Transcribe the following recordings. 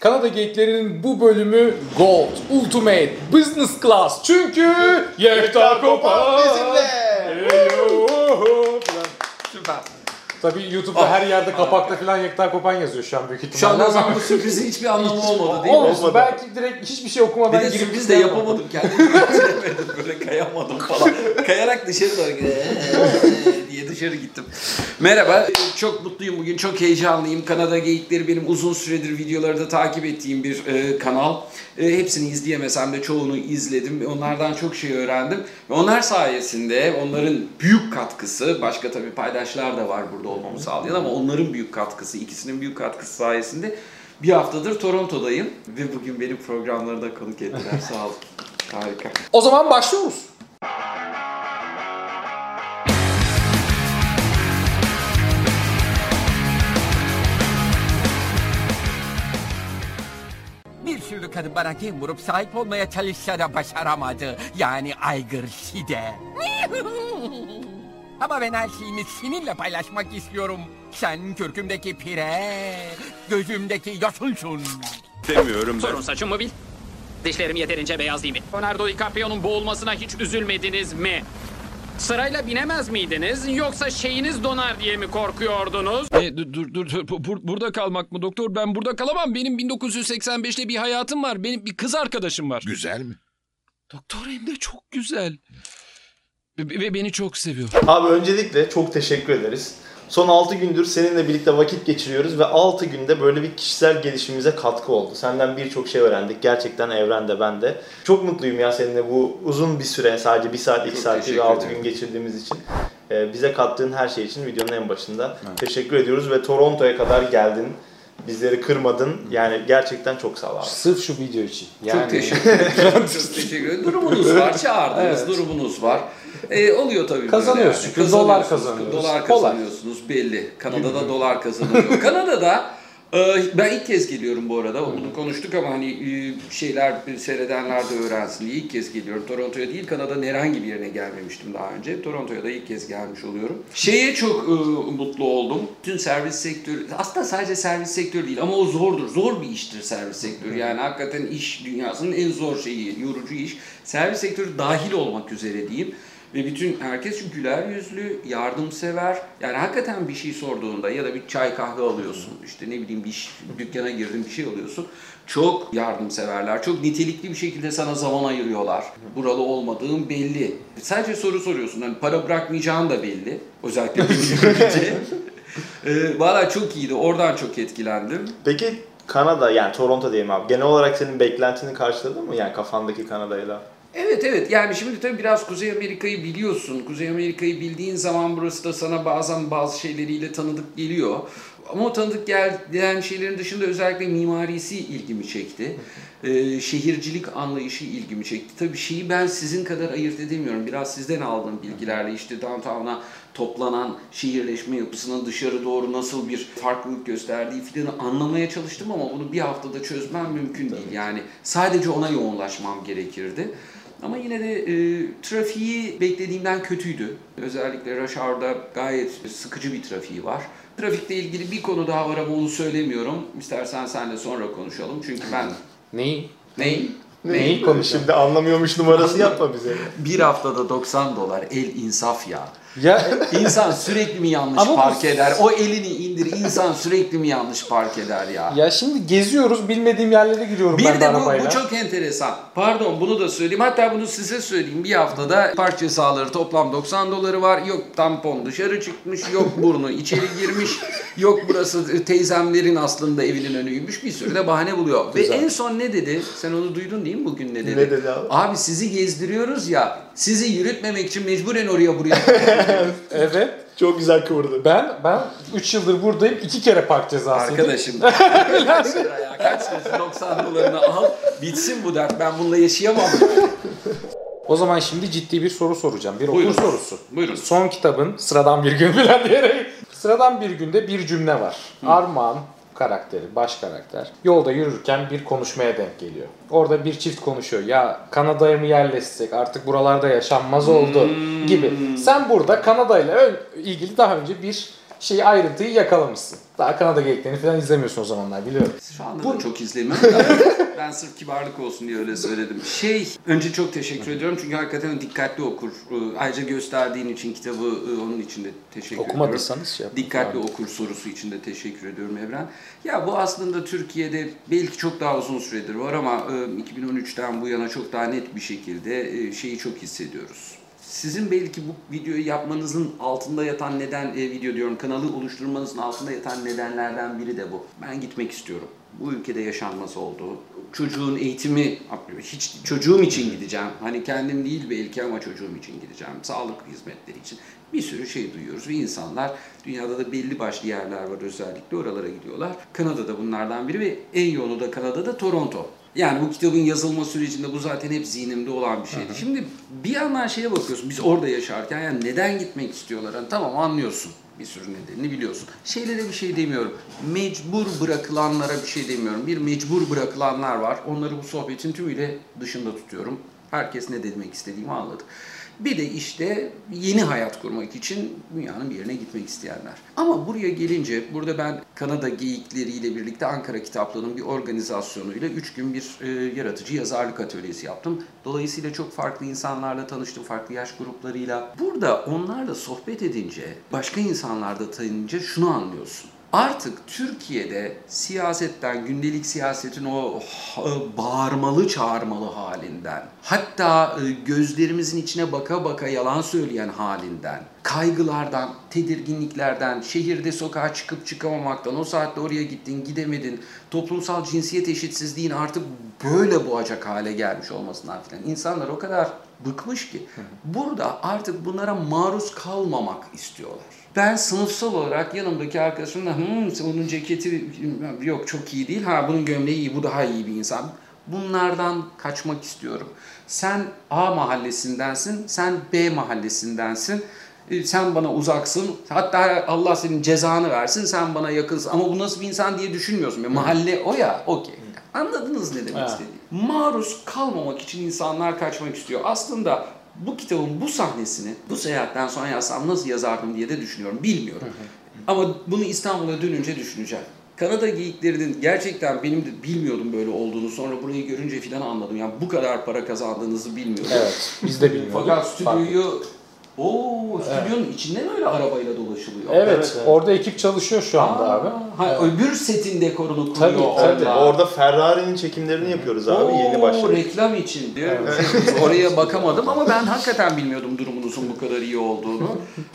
Kanada Geyiklerinin bu bölümü Gold, Ultimate, Business Class. Çünkü Yekta Kopan bizimle. Süper. Tabii YouTube'da her yerde kapakta falan Yekta Kopan yazıyor şu an büyük Şu ihtimalle. o ama- zaman bu sürprizin hiçbir anlamı olmadı değil mi? Olmadı. Belki direkt hiçbir şey okumadan Bir de girip sürpriz de yapamadım kendimi götüremedim böyle kayamadım falan. Kayarak dışarı doğru diye dışarı gittim. Merhaba, çok mutluyum bugün, çok heyecanlıyım. Kanada Geyikleri benim uzun süredir videoları da takip ettiğim bir e, kanal. E, hepsini izleyemesem de çoğunu izledim. Onlardan çok şey öğrendim. Ve onlar sayesinde onların büyük katkısı, başka tabii paydaşlar da var burada olmamı sağlayan ama onların büyük katkısı, ikisinin büyük katkısı sayesinde bir haftadır Toronto'dayım ve bugün benim programlarında konuk ettiler. Sağ olun. Harika. O zaman başlıyoruz. Kadın bana kim vurup sahip olmaya çalışsa da başaramadı. Yani aygır şide. Ama ben her şeyimi seninle paylaşmak istiyorum. Sen kürkümdeki pire, gözümdeki yosunsun. Sorun saçımı bil. Dişlerim yeterince beyaz değil mi? Leonardo DiCaprio'nun boğulmasına hiç üzülmediniz mi? Sırayla binemez miydiniz yoksa şeyiniz donar diye mi korkuyordunuz? E, dur dur dur dur. Bur- burada kalmak mı doktor? Ben burada kalamam. Benim 1985'te bir hayatım var. Benim bir kız arkadaşım var. Güzel mi? Doktor hem de çok güzel. Ve, ve beni çok seviyor. Abi öncelikle çok teşekkür ederiz. Son 6 gündür seninle birlikte vakit geçiriyoruz ve 6 günde böyle bir kişisel gelişimimize katkı oldu. Senden birçok şey öğrendik. Gerçekten evrende ben de. Çok mutluyum ya seninle bu uzun bir süre sadece 1 saat 2 Çok saat değil teşekkür 6 ederim. gün geçirdiğimiz için. Ee, bize kattığın her şey için videonun en başında teşekkür ediyoruz ve Toronto'ya kadar geldin. Bizleri kırmadın. Yani gerçekten çok sağ ol abi. Sırf şu video için. Yani... Çok teşekkür ederim. çok teşekkür ederim. Durumunuz var, çağırdınız, Evet. durumunuz var. E, oluyor tabii böyle Kazanıyoruz yani. çünkü dolar Kazanıyorsunuz. Dolar Kolay. kazanıyorsunuz belli. Kanada'da dolar kazanılıyor. Kanada'da e, ben ilk kez geliyorum bu arada. Bunu konuştuk ama hani e, şeyler seyredenler de öğrensin diye ilk kez geliyorum. Toronto'ya değil Kanada'nın herhangi bir yerine gelmemiştim daha önce. Toronto'ya da ilk kez gelmiş oluyorum. Şeye çok e, mutlu oldum. Tüm servis sektörü aslında sadece servis sektörü değil ama o zordur. Zor bir iştir servis sektörü. Yani hakikaten iş dünyasının en zor şeyi, yorucu iş. Servis sektörü dahil olmak üzere diyeyim. Ve bütün herkes güler yüzlü, yardımsever. Yani hakikaten bir şey sorduğunda ya da bir çay kahve alıyorsun. işte ne bileyim bir iş, dükkana girdin bir şey alıyorsun. Çok yardımseverler. Çok nitelikli bir şekilde sana zaman ayırıyorlar. Buralı olmadığın belli. Sadece soru soruyorsun. Hani para bırakmayacağın da belli. Özellikle. Ee, Valla çok iyiydi. Oradan çok etkilendim. Peki Kanada yani Toronto diyelim abi. Genel olarak senin beklentini karşıladı mı? Yani kafandaki Kanada'yla. Evet evet yani şimdi tabii biraz Kuzey Amerika'yı biliyorsun. Kuzey Amerika'yı bildiğin zaman burası da sana bazen bazı şeyleriyle tanıdık geliyor. Ama o tanıdık gel- gelen şeylerin dışında özellikle mimarisi ilgimi çekti. Ee, şehircilik anlayışı ilgimi çekti. Tabii şeyi ben sizin kadar ayırt edemiyorum. Biraz sizden aldığım bilgilerle işte downtown'a toplanan şehirleşme yapısının dışarı doğru nasıl bir farklılık gösterdiği filanı anlamaya çalıştım ama bunu bir haftada çözmem mümkün değil. Yani sadece ona yoğunlaşmam gerekirdi. Ama yine de e, trafiği beklediğimden kötüydü. Özellikle rush hour'da gayet sıkıcı bir trafiği var. Trafikle ilgili bir konu daha var ama onu söylemiyorum. İstersen senle sonra konuşalım. Çünkü ben... Neyi? Neyi? Neyi konuşalım? Şimdi anlamıyormuş numarası yapma bize. Bir haftada 90 dolar. El insaf ya. Ya İnsan sürekli mi yanlış Ama bu- park eder? O elini indir. İnsan sürekli mi yanlış park eder ya? ya şimdi geziyoruz bilmediğim yerlere giriyorum ben Bir de de bu, arabayla. bu çok enteresan. Pardon bunu da söyleyeyim. Hatta bunu size söyleyeyim. Bir haftada park cezaları toplam 90 doları var. Yok tampon dışarı çıkmış. Yok burnu içeri girmiş. Yok burası teyzemlerin aslında evinin önüymüş. Bir sürü de bahane buluyor. Ve en son ne dedi? Sen onu duydun değil mi bugün ne dedi? Ne dedi abi? Abi sizi gezdiriyoruz ya. Sizi yürütmemek için mecburen oraya buraya. Evet. Çok güzel kıvırdı. Ben ben 3 yıldır buradayım. 2 kere park cezası. yedim. Arkadaşım. kaç lira ya? Kaç lira? 90 dolarını al. Bitsin bu dert. Ben bununla yaşayamam. O zaman şimdi ciddi bir soru soracağım. Bir Buyurun. okur sorusu. Buyurun. Son kitabın sıradan bir gün falan diyerek. Sıradan bir günde bir cümle var. Armağan karakteri, baş karakter. Yolda yürürken bir konuşmaya denk geliyor. Orada bir çift konuşuyor. Ya Kanada'ya mı yerleşsek artık buralarda yaşanmaz oldu gibi. Sen burada Kanada ile ilgili daha önce bir şeyi ayrıntıyı yakalamışsın. Daha Kanada geyiklerini falan izlemiyorsun o zamanlar biliyorum. Şu anda da çok izlemiyorum ben sırf kibarlık olsun diye öyle söyledim. Şey, önce çok teşekkür ediyorum çünkü hakikaten dikkatli okur. Ee, Ayrıca gösterdiğin için kitabı e, onun için de teşekkür ediyorum. Okumadıysanız şey yapın. Dikkatli okur sorusu için de teşekkür ediyorum Evren. Ya bu aslında Türkiye'de belki çok daha uzun süredir var ama e, 2013'ten bu yana çok daha net bir şekilde e, şeyi çok hissediyoruz. Sizin belki bu videoyu yapmanızın altında yatan neden, e, video diyorum kanalı oluşturmanızın altında yatan nedenlerden biri de bu. Ben gitmek istiyorum. Bu ülkede yaşanmaz oldu. Çocuğun eğitimi, hiç çocuğum için gideceğim. Hani kendim değil belki ama çocuğum için gideceğim. Sağlık hizmetleri için. Bir sürü şey duyuyoruz ve insanlar dünyada da belli başlı yerler var özellikle oralara gidiyorlar. Kanada'da bunlardan biri ve en yoğunu da Kanada'da Toronto. Yani bu kitabın yazılma sürecinde bu zaten hep zihnimde olan bir şeydi. Şimdi bir yandan şeye bakıyorsun biz orada yaşarken yani neden gitmek istiyorlar? Hani tamam anlıyorsun bir sürü nedenini biliyorsun. Şeylere bir şey demiyorum. Mecbur bırakılanlara bir şey demiyorum. Bir mecbur bırakılanlar var. Onları bu sohbetin tümüyle dışında tutuyorum. Herkes ne demek istediğimi anladı. Bir de işte yeni hayat kurmak için dünyanın bir yerine gitmek isteyenler. Ama buraya gelince, burada ben Kanada geyikleriyle birlikte Ankara Kitaplığı'nın bir organizasyonuyla 3 gün bir e, yaratıcı yazarlık atölyesi yaptım. Dolayısıyla çok farklı insanlarla tanıştım, farklı yaş gruplarıyla. Burada onlarla sohbet edince, başka insanlarda tanıyınca şunu anlıyorsun. Artık Türkiye'de siyasetten, gündelik siyasetin o bağırmalı çağırmalı halinden, hatta e, gözlerimizin içine baka baka yalan söyleyen halinden, kaygılardan, tedirginliklerden, şehirde sokağa çıkıp çıkamamaktan, o saatte oraya gittin, gidemedin, toplumsal cinsiyet eşitsizliğin artık böyle boğacak hale gelmiş olmasından filan. İnsanlar o kadar bıkmış ki burada artık bunlara maruz kalmamak istiyorlar. Ben sınıfsal olarak yanımdaki arkadaşımla hmm, onun ceketi yok çok iyi değil. Ha bunun gömleği iyi, bu daha iyi bir insan. Bunlardan kaçmak istiyorum. Sen A mahallesindensin, sen B mahallesindensin. E, Sen bana uzaksın. Hatta Allah senin cezanı versin. Sen bana yakınsın. Ama bu nasıl bir insan diye düşünmüyorsun. Ya, mahalle o ya. Okey. Anladınız ne demek istediğimi. Maruz kalmamak için insanlar kaçmak istiyor. Aslında bu kitabın bu sahnesini bu seyahatten sonra yazsam nasıl yazardım diye de düşünüyorum. Bilmiyorum. Ama bunu İstanbul'a dönünce düşüneceğim. Kanada geyiklerinin gerçekten benim de bilmiyordum böyle olduğunu. Sonra burayı görünce filan anladım. Yani bu kadar para kazandığınızı bilmiyordum. Evet. Biz de bilmiyorduk. Fakat stüdyoyu Oo, stüdyonun içinde mi öyle arabayla dolaşılıyor? Evet, Evet, evet. orada ekip çalışıyor şu anda Aa, abi. Ha, öbür setin dekorunu Tabii, kuruyor tabii. orada. Orada Ferrari'nin çekimlerini yapıyoruz abi. Yeni Oo, başladık. reklam için diyor. Oraya bakamadım ama ben hakikaten bilmiyordum durumunuzun bu kadar iyi olduğunu.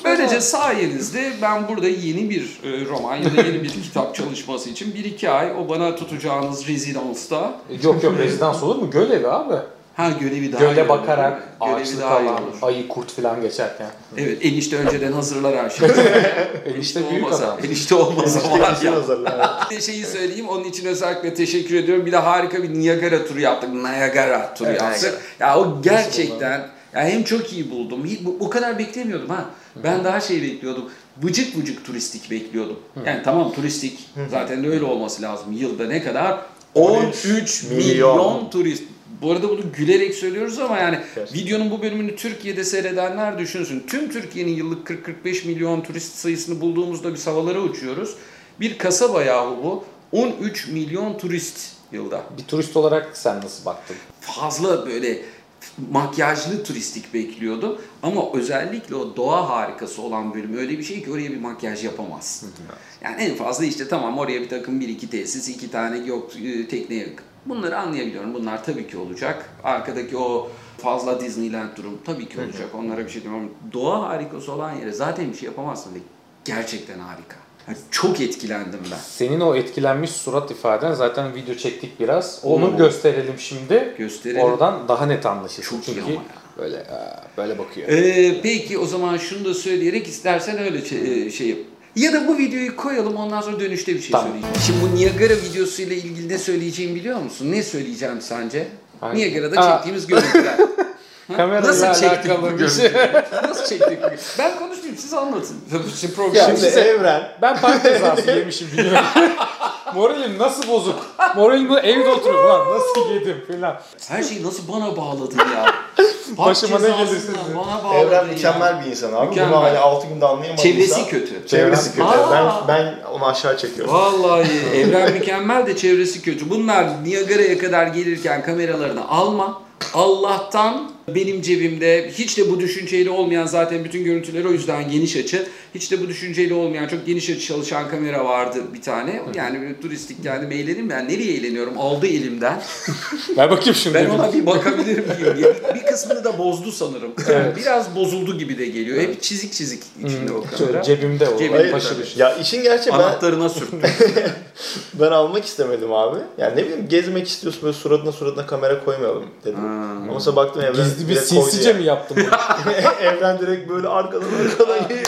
Böylece sayenizde ben burada yeni bir e, roman ya da yeni bir kitap çalışması için bir iki ay o bana tutacağınız rezidansta Yok yok rezidans olur mu? Göl evi abi. Ha görevi daha Göle olur. bakarak Görevi ağaçlık daha alan, olur. ayı kurt falan geçerken. Evet enişte önceden hazırlar her şeyi. Enişte büyük olmasa, adam. enişte olmasa var Kesin ya. hazırlar. Bir şeyi söyleyeyim onun için özellikle teşekkür ediyorum. Bir de harika bir Niagara turu yaptık. Niagara turu Evet, yaptık. Ya o gerçekten ya hem çok iyi buldum. O kadar beklemiyordum ha. Ben daha şey bekliyordum. Vıcık vıcık turistik bekliyordum. Yani tamam turistik. Zaten de öyle olması lazım. Yılda ne kadar? 13 milyon, milyon turist. Bu arada bunu gülerek söylüyoruz ama yani Gerçekten. videonun bu bölümünü Türkiye'de seyredenler düşünsün. Tüm Türkiye'nin yıllık 40-45 milyon turist sayısını bulduğumuzda biz havalara uçuyoruz. Bir kasaba yahu bu. 13 milyon turist yılda. Bir turist olarak sen nasıl baktın? Fazla böyle makyajlı turistik bekliyordum. Ama özellikle o doğa harikası olan bölüm öyle bir şey ki oraya bir makyaj yapamazsın. Yani en fazla işte tamam oraya bir takım bir iki tesis, iki tane yok e, tekne. Bunları anlayabiliyorum. Bunlar tabii ki olacak. Arkadaki o fazla Disneyland durum tabii ki olacak. Onlara bir şey demiyorum. Doğa harikası olan yere zaten bir şey yapamazsın ve gerçekten harika. Yani çok etkilendim ben. Senin o etkilenmiş surat ifaden zaten video çektik biraz. Onu Oo. gösterelim şimdi. Gösterelim. Oradan daha net anlaşılsın. Çok iyi Çünkü ama ya. böyle böyle bakıyor. Ee, peki o zaman şunu da söyleyerek istersen öyle şey, şey yap. Ya da bu videoyu koyalım ondan sonra dönüşte bir şey Tamam. söyleyeceğim. Şimdi bu Niagara videosuyla ilgili ne söyleyeceğimi biliyor musun? Ne söyleyeceğim sence? Hangi? Niagara'da Aa. çektiğimiz görüntüler. Kamerayla Nasıl çektik alakalı bu bir şey. Nasıl çektik bu Ben konuşmayayım siz anlatın. Şimdi program. Ya Şimdi size- Evren Ben park cezası yemişim bilmiyorum. Moralim nasıl bozuk? Moralim bu evde oturuyor lan nasıl yedim falan. Her şeyi nasıl bana bağladın ya? Başıma ne gelirse. Bana bağladın Evren ya. mükemmel bir insan abi. Mükemmel. Bunu hani 6 günde anlayamadıysa. Çevresi kötü. Çevresi kötü. Aa. Ben, ben onu aşağı çekiyorum. Vallahi evren mükemmel de çevresi kötü. Bunlar Niagara'ya kadar gelirken kameralarını alma. Allah'tan benim cebimde hiç de bu düşünceyle olmayan zaten bütün görüntüleri o yüzden geniş açı. Hiç de bu düşünceyle olmayan çok geniş açı çalışan kamera vardı bir tane. Yani böyle turistik geldim eğlenim ben nereye eğleniyorum aldı elimden. Ver bakayım şimdi. Ben ona bir bakabilir miyim diye. Bir, kısmını da bozdu sanırım. Biraz bozuldu gibi de geliyor. Hep çizik çizik içinde o kamera. Şöyle cebimde o. Cebimde başı. Ya işin gerçeği ben, Anahtarına sürttüm. ben almak istemedim abi. Yani ne bileyim gezmek istiyorsun böyle suratına suratına kamera koymayalım dedim. Ama sonra baktım Evren Direkt koydu sinsice mi yaptım bunu? Evren direkt böyle arkadan arkadan geliyor.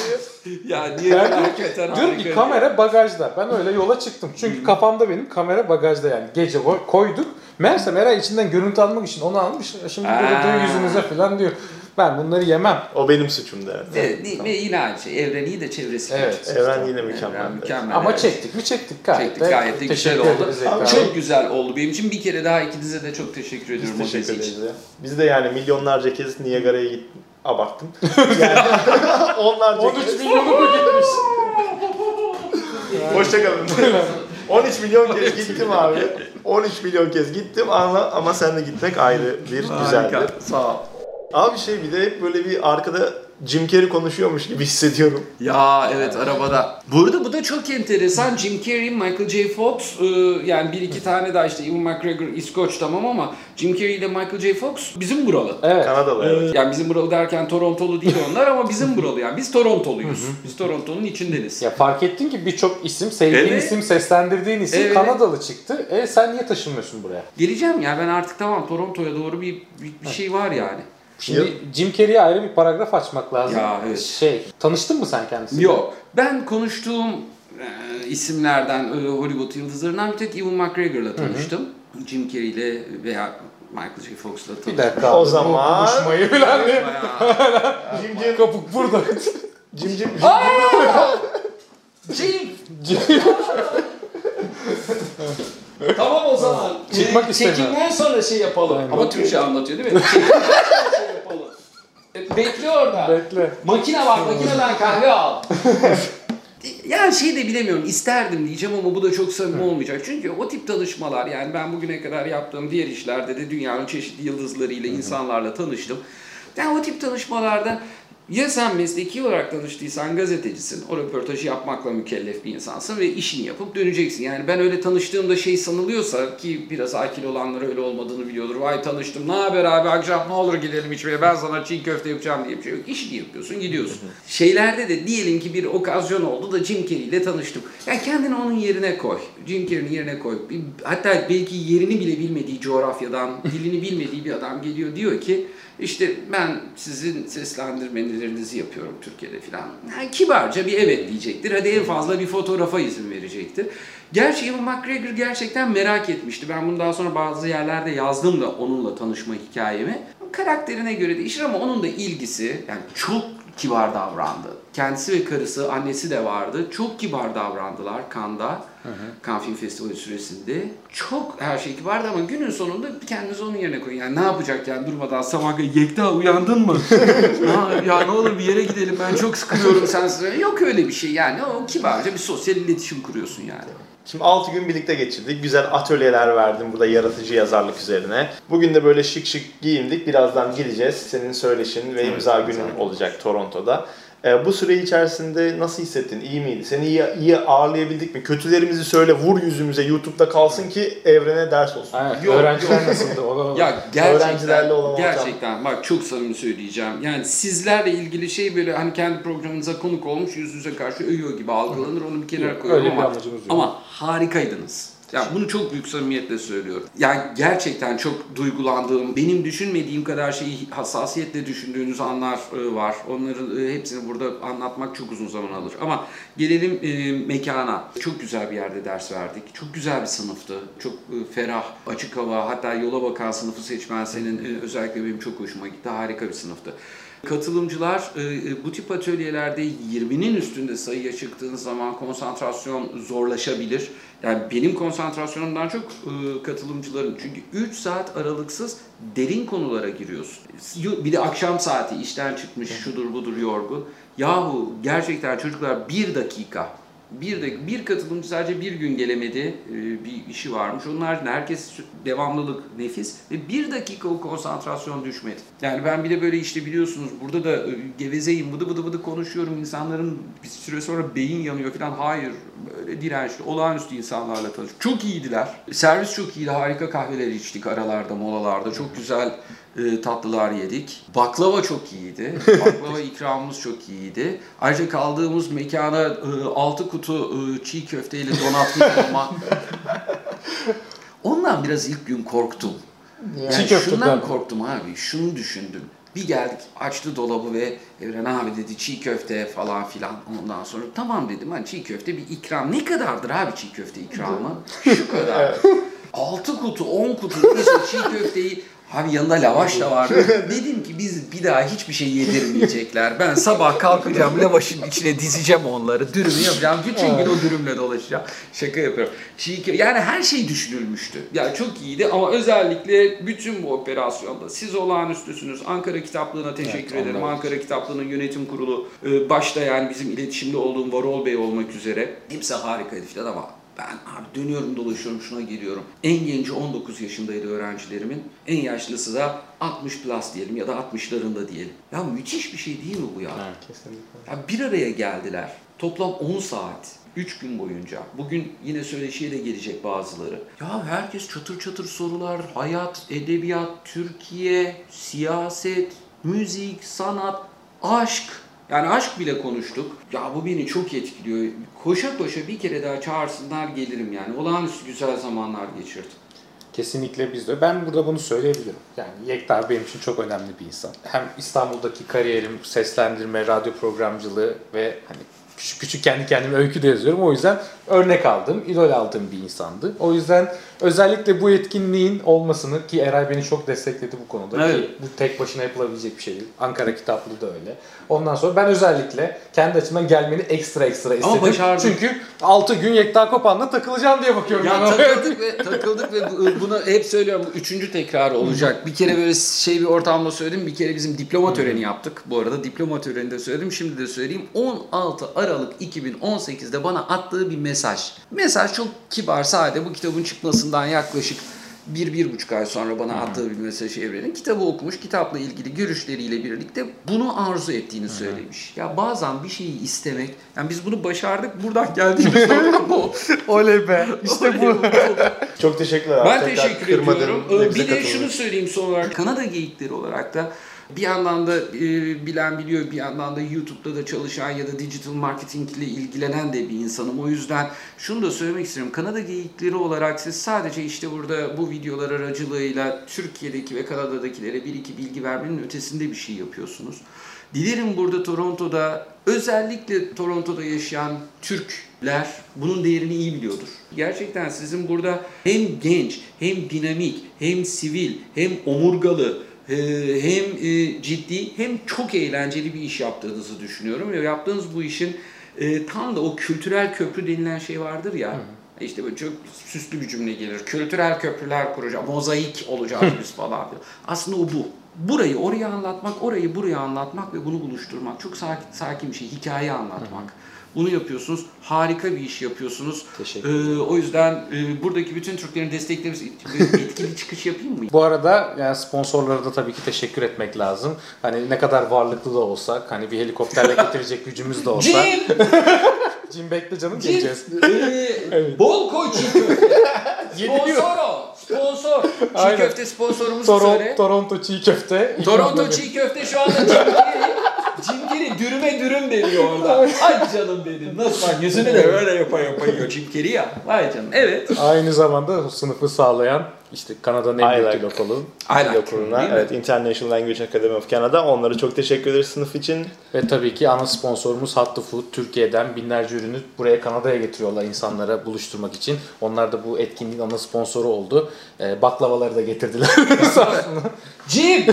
ya niye Ben hakikaten diyorum ki kamera bagajda. Ben öyle yola çıktım. Çünkü kafamda benim kamera bagajda yani. Gece koy- koyduk. Meğerse Meral içinden görüntü almak için onu almış. Şimdi burada diyor Aa. yüzünüze falan diyor. Ben bunları yemem. O benim suçum der. Evet, ni- ve yine aynı şey. Evren iyi de çevresi Evet. kötü. Evren yine mükemmel. Evren mükemmel. Ama evet. çektik mi çektik gayet Çektik gayet de güzel oldu. Abi. Çok güzel oldu benim için. Bir kere daha ikinize de çok teşekkür ediyorum o Teşekkür için. ederiz. Biz de yani milyonlarca kez Niagara'ya gittim. Abarttım. Yani onlarca 13 kez. milyonu mu gitmiş? Hoşçakalın. 13 milyon kez gittim abi. 13 milyon kez gittim ama ama sen de gitmek ayrı bir güzeldi. Sağ ol. Abi şey bir de hep böyle bir arkada Jim Carrey konuşuyormuş gibi hissediyorum. Ya evet arabada. Bu arada bu da çok enteresan. Jim Carrey, Michael J. Fox e, yani bir iki tane daha işte Ewan McGregor İskoç tamam ama Jim Carrey ile Michael J. Fox bizim buralı. Evet. Kanadalı evet. Yani bizim buralı derken Torontolu değil onlar ama bizim buralı yani. Biz Torontoluyuz. Biz Toronto'nun içindeniz. Ya fark ettin ki birçok isim, sevdiğin Evet. isim, seslendirdiğin isim Evet. Kanadalı çıktı. E sen niye taşınmıyorsun buraya? Geleceğim ya ben artık tamam Toronto'ya doğru bir, bir, bir şey var yani. Şimdi Jim Carrey'e ayrı bir paragraf açmak lazım. Ya, evet. Şey, tanıştın mı sen kendisiyle? Yok. Ben konuştuğum e, isimlerden, e, Hollywood yıldızlarından bir tek Ewan McGregor'la tanıştım. Jim Carrey ile veya Michael J. Fox'la tanıştım. Bir dakika. O zaman- Buluşmayı. Bayağı- Jim Jim Kapuk burada. Jim Jim Jim! Tamam o zaman. Çıkmak. Çekimden sonra şey yapalım. Aynen. Ama Türkçe anlatıyor değil mi? Çekimden sonra şey yapalım. E, Bekle orada. Bekle. Makine var, makineden kahve al. yani şey de bilemiyorum, isterdim diyeceğim ama bu da çok samimi olmayacak. Çünkü o tip tanışmalar yani ben bugüne kadar yaptığım diğer işlerde de dünyanın çeşitli yıldızlarıyla, insanlarla tanıştım. Yani o tip tanışmalarda ya sen mesleki olarak tanıştıysan gazetecisin, o röportajı yapmakla mükellef bir insansın ve işini yapıp döneceksin. Yani ben öyle tanıştığımda şey sanılıyorsa ki biraz akil olanlar öyle olmadığını biliyordur. Vay tanıştım, ne haber abi akşam ne olur gidelim içmeye ben sana çiğ köfte yapacağım diye bir şey yok. İşini yapıyorsun gidiyorsun. Şeylerde de diyelim ki bir okazyon oldu da Jim Carrey ile tanıştım. Yani kendini onun yerine koy. Jim Carrey'nin yerine koy. Hatta belki yerini bile bilmediği coğrafyadan, dilini bilmediği bir adam geliyor diyor ki işte ben sizin seslendirmelerinizi yapıyorum Türkiye'de falan. Yani kibarca bir evet diyecektir. Hadi en fazla bir fotoğrafa izin verecektir. Gerçi Ewan McGregor gerçekten merak etmişti. Ben bunu daha sonra bazı yerlerde yazdım da onunla tanışma hikayemi. Karakterine göre değişir ama onun da ilgisi yani çok kibar davrandı. Kendisi ve karısı, annesi de vardı. Çok kibar davrandılar Cannes'da. Cannes Film Festivali süresinde. Çok her şey kibardı ama günün sonunda kendinizi onun yerine koyun. Yani ne yapacak yani durmadan sabah Yekta uyandın mı? ya, ya ne olur bir yere gidelim ben çok sıkılıyorum sensiz. Yok öyle bir şey yani. O kibarca bir sosyal iletişim kuruyorsun yani. Şimdi 6 gün birlikte geçirdik. Güzel atölyeler verdim burada yaratıcı yazarlık üzerine. Bugün de böyle şık şık giyindik. Birazdan gideceğiz. Senin söyleşin ve imza günün olacak Toronto'da. Ee, bu süre içerisinde nasıl hissettin? İyi miydi? Seni iyi, iyi ağırlayabildik mi? Kötülerimizi söyle, vur yüzümüze YouTube'da kalsın ki evrene ders olsun. Evet, Yok, öğrenciler nasıldı? Ya gerçekten, Öğrencilerle olan gerçekten bak çok samimi söyleyeceğim. Yani sizlerle ilgili şey böyle hani kendi programınıza konuk olmuş yüz yüze karşı övüyor gibi algılanır onu bir kenara koyuyorum öyle ama, ama harikaydınız. Ya bunu çok büyük samimiyetle söylüyorum. Yani gerçekten çok duygulandığım, benim düşünmediğim kadar şeyi hassasiyetle düşündüğünüz anlar e, var. Onların e, hepsini burada anlatmak çok uzun zaman alır. Ama gelelim e, mekana. Çok güzel bir yerde ders verdik. Çok güzel bir sınıftı. Çok ferah, açık hava. Hatta yola bakan sınıfı seçmen senin özellikle benim çok hoşuma gitti. Harika bir sınıftı. Katılımcılar e, e, bu tip atölyelerde 20'nin üstünde sayıya çıktığınız zaman konsantrasyon zorlaşabilir. Yani benim konsantrasyonumdan çok e, katılımcıların çünkü 3 saat aralıksız derin konulara giriyorsun. Bir de akşam saati işten çıkmış şudur budur yorgun. Yahu gerçekten çocuklar bir dakika bir de bir katılımcı sadece bir gün gelemedi e, bir işi varmış. Onun haricinde herkes devamlılık nefis ve bir dakika o konsantrasyon düşmedi. Yani ben bir de böyle işte biliyorsunuz burada da e, gevezeyim bıdı bıdı bıdı konuşuyorum insanların bir süre sonra beyin yanıyor falan. Hayır böyle dirençli olağanüstü insanlarla tanıştık. Çok iyiydiler. Servis çok iyiydi. Harika kahveler içtik aralarda molalarda. Çok güzel e, tatlılar yedik. Baklava çok iyiydi. Baklava ikramımız çok iyiydi. Ayrıca kaldığımız mekana e, 6 kutu e, çiğ köfteyle donatmış ama ondan biraz ilk gün korktum. Yani Çiğ şundan korktum abi. Şunu düşündüm. Bir geldik açtı dolabı ve Evren abi dedi çiğ köfte falan filan. Ondan sonra tamam dedim hani çiğ köfte bir ikram. Ne kadardır abi çiğ köfte ikramı? Şu kadar. 6 kutu 10 kutu neyse çiğ köfteyi Abi yanında lavaş da vardı. Dedim ki biz bir daha hiçbir şey yedirmeyecekler. Ben sabah kalkacağım lavaşın içine dizeceğim onları. Dürümü yapacağım. Bütün gün o dürümle dolaşacağım. Şaka yapıyorum. Çiğ yani her şey düşünülmüştü. Yani çok iyiydi ama özellikle bütün bu operasyonda siz olağanüstüsünüz. Ankara Kitaplığı'na teşekkür Evet, ederim. Ankara Kitaplığı'nın yönetim kurulu e, başta yani bizim iletişimde olduğum Varol Bey olmak üzere. Hepsi harikaydı falan ama ben abi dönüyorum dolaşıyorum şuna geliyorum. En genci 19 yaşındaydı öğrencilerimin. En yaşlısı da 60 plus diyelim ya da 60'larında diyelim. Ya müthiş bir şey değil mi bu ya? Kesinlikle. Ya bir araya geldiler. Toplam 10 saat. 3 gün boyunca. Bugün yine söyleşiye de gelecek bazıları. Ya herkes çatır çatır sorular. Hayat, edebiyat, Türkiye, siyaset, müzik, sanat, aşk. Yani aşk bile konuştuk. Ya bu beni çok etkiliyor. Koşa koşa bir kere daha çağırsınlar gelirim yani. Olağanüstü güzel zamanlar geçirdim. Kesinlikle biz de. Ben burada bunu söyleyebilirim. Yani Yekta benim için çok önemli bir insan. Hem İstanbul'daki kariyerim, seslendirme, radyo programcılığı ve hani küçük küçük kendi kendime öykü de yazıyorum. O yüzden örnek aldığım, idol aldığım bir insandı. O yüzden özellikle bu etkinliğin olmasını ki Eray beni çok destekledi bu konuda Evet. ki bu tek başına yapılabilecek bir şey değil. Ankara Kitaplığı da öyle. Ondan sonra ben özellikle kendi açımdan gelmeni ekstra ekstra istedim. başardın. Çünkü 6 gün Yekta Kopan'la takılacağım diye bakıyorum Ya takıldık ve takıldık ve bu- bunu hep söylüyorum. Bu üçüncü tekrarı olacak. Bir kere böyle şey bir ortamda söyledim. Bir kere bizim diploma töreni yaptık. Bu arada diploma töreninde söyledim. Şimdi de söyleyeyim. 16 Aralık 2018'de bana attığı bir mesaj. Mesaj çok kibar, sade. Bu kitabın çıkmasından yaklaşık bir, bir buçuk ay sonra bana attığı bir mesaj evrenin. Kitabı okumuş, kitapla ilgili görüşleriyle birlikte bunu arzu ettiğini söylemiş. Ya bazen bir şeyi istemek, yani biz bunu başardık, buradan geldiğimiz nokta bu. Oley be. İşte bu. Çok teşekkürler. Ben Tekrar teşekkür ediyorum. Ee, Bir de şunu söyleyeyim son olarak. Kanada geyikleri olarak da bir yandan da e, bilen biliyor, bir yandan da YouTube'da da çalışan ya da digital marketing ile ilgilenen de bir insanım. O yüzden şunu da söylemek istiyorum. Kanada geyikleri olarak siz sadece işte burada bu videolar aracılığıyla Türkiye'deki ve Kanada'dakilere bir iki bilgi vermenin ötesinde bir şey yapıyorsunuz. Dilerim burada Toronto'da özellikle Toronto'da yaşayan Türkler bunun değerini iyi biliyordur. Gerçekten sizin burada hem genç, hem dinamik, hem sivil, hem omurgalı, hem e, ciddi, hem çok eğlenceli bir iş yaptığınızı düşünüyorum. Ve yaptığınız bu işin e, tam da o kültürel köprü denilen şey vardır ya. İşte böyle çok süslü bir cümle gelir. Kültürel köprüler kuracağız, mozaik olacağız biz falan. diyor. Aslında o bu. Burayı oraya anlatmak, orayı buraya anlatmak ve bunu buluşturmak. Çok sakin, sakin bir şey. Hikaye anlatmak. Bunu yapıyorsunuz. Harika bir iş yapıyorsunuz. Teşekkür Ee, o yüzden e, buradaki bütün Türklerin destekleri etkili çıkış yapayım mı? Bu arada yani sponsorlara da tabii ki teşekkür etmek lazım. Hani ne kadar varlıklı da olsak, hani bir helikopterle getirecek gücümüz de olsa. Jim! Cim bekle canım Jim! geleceğiz. Ee, Bol koy çiğ köfte. Sponsor o. Sponsor. Çiğ Aynen. köfte sponsorumuzu Toronto, söyle. Toronto çiğ köfte. Toronto çiğ köfte şu anda cimkiri. Dürüme dürüm deniyor orada. Ay canım dedim. Nasıl bak yüzüne de öyle yapa yapa yiyor cimkiri ya. Vay canım. Evet. Aynı zamanda sınıfı sağlayan işte Kanada'nın en büyük dil okulu. Dil okuluna, evet, International Language Academy of Canada. Onlara çok teşekkür ederiz sınıf için. Ve tabii ki ana sponsorumuz Hattı Food. Türkiye'den binlerce ürünü buraya Kanada'ya getiriyorlar insanlara buluşturmak için. Onlar da bu etkinliğin ana sponsoru oldu. Ee, baklavaları da getirdiler. Jim!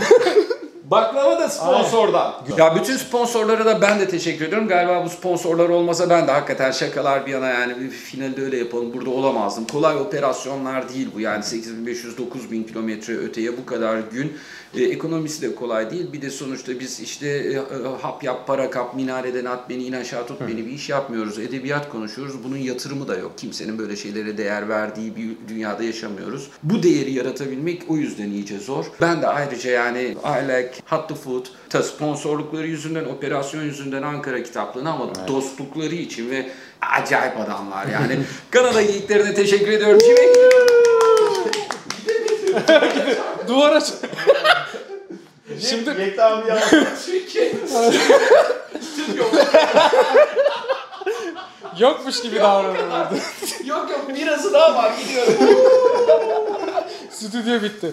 Baklava da sponsordan. Ya bütün sponsorlara da ben de teşekkür ediyorum. Galiba bu sponsorlar olmasa ben de hakikaten şakalar bir yana yani bir finalde öyle yapalım burada olamazdım. Kolay operasyonlar değil bu yani 8500-9000 kilometre öteye bu kadar gün. E, ekonomisi de kolay değil. Bir de sonuçta biz işte e, e, hap yap, para kap, minareden at beni, in aşağı tut beni bir iş yapmıyoruz. Edebiyat konuşuyoruz. Bunun yatırımı da yok. Kimsenin böyle şeylere değer verdiği bir dünyada yaşamıyoruz. Bu değeri yaratabilmek o yüzden iyice zor. Ben de ayrıca yani I like hot the food ta sponsorlukları yüzünden, operasyon yüzünden Ankara kitaplığına ama dostlukları için ve acayip adamlar yani. Kanada geyiklerine teşekkür ediyorum. Kime Duvara Şimdi Yekta abi ya. yokmuş gibi davranıyorlardı. Yok yok birası daha var gidiyorum. Stüdyo bitti.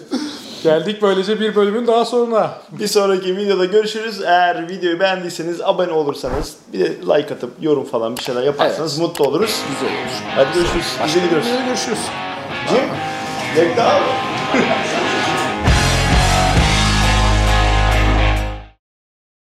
Geldik böylece bir bölümün daha sonuna. Bir sonraki videoda görüşürüz. Eğer videoyu beğendiyseniz abone olursanız bir de like atıp yorum falan bir şeyler yaparsanız mutlu oluruz. Güzel olur. Hadi görüşürüz. Bize gidiyoruz. Görüşürüz. Yekta abi.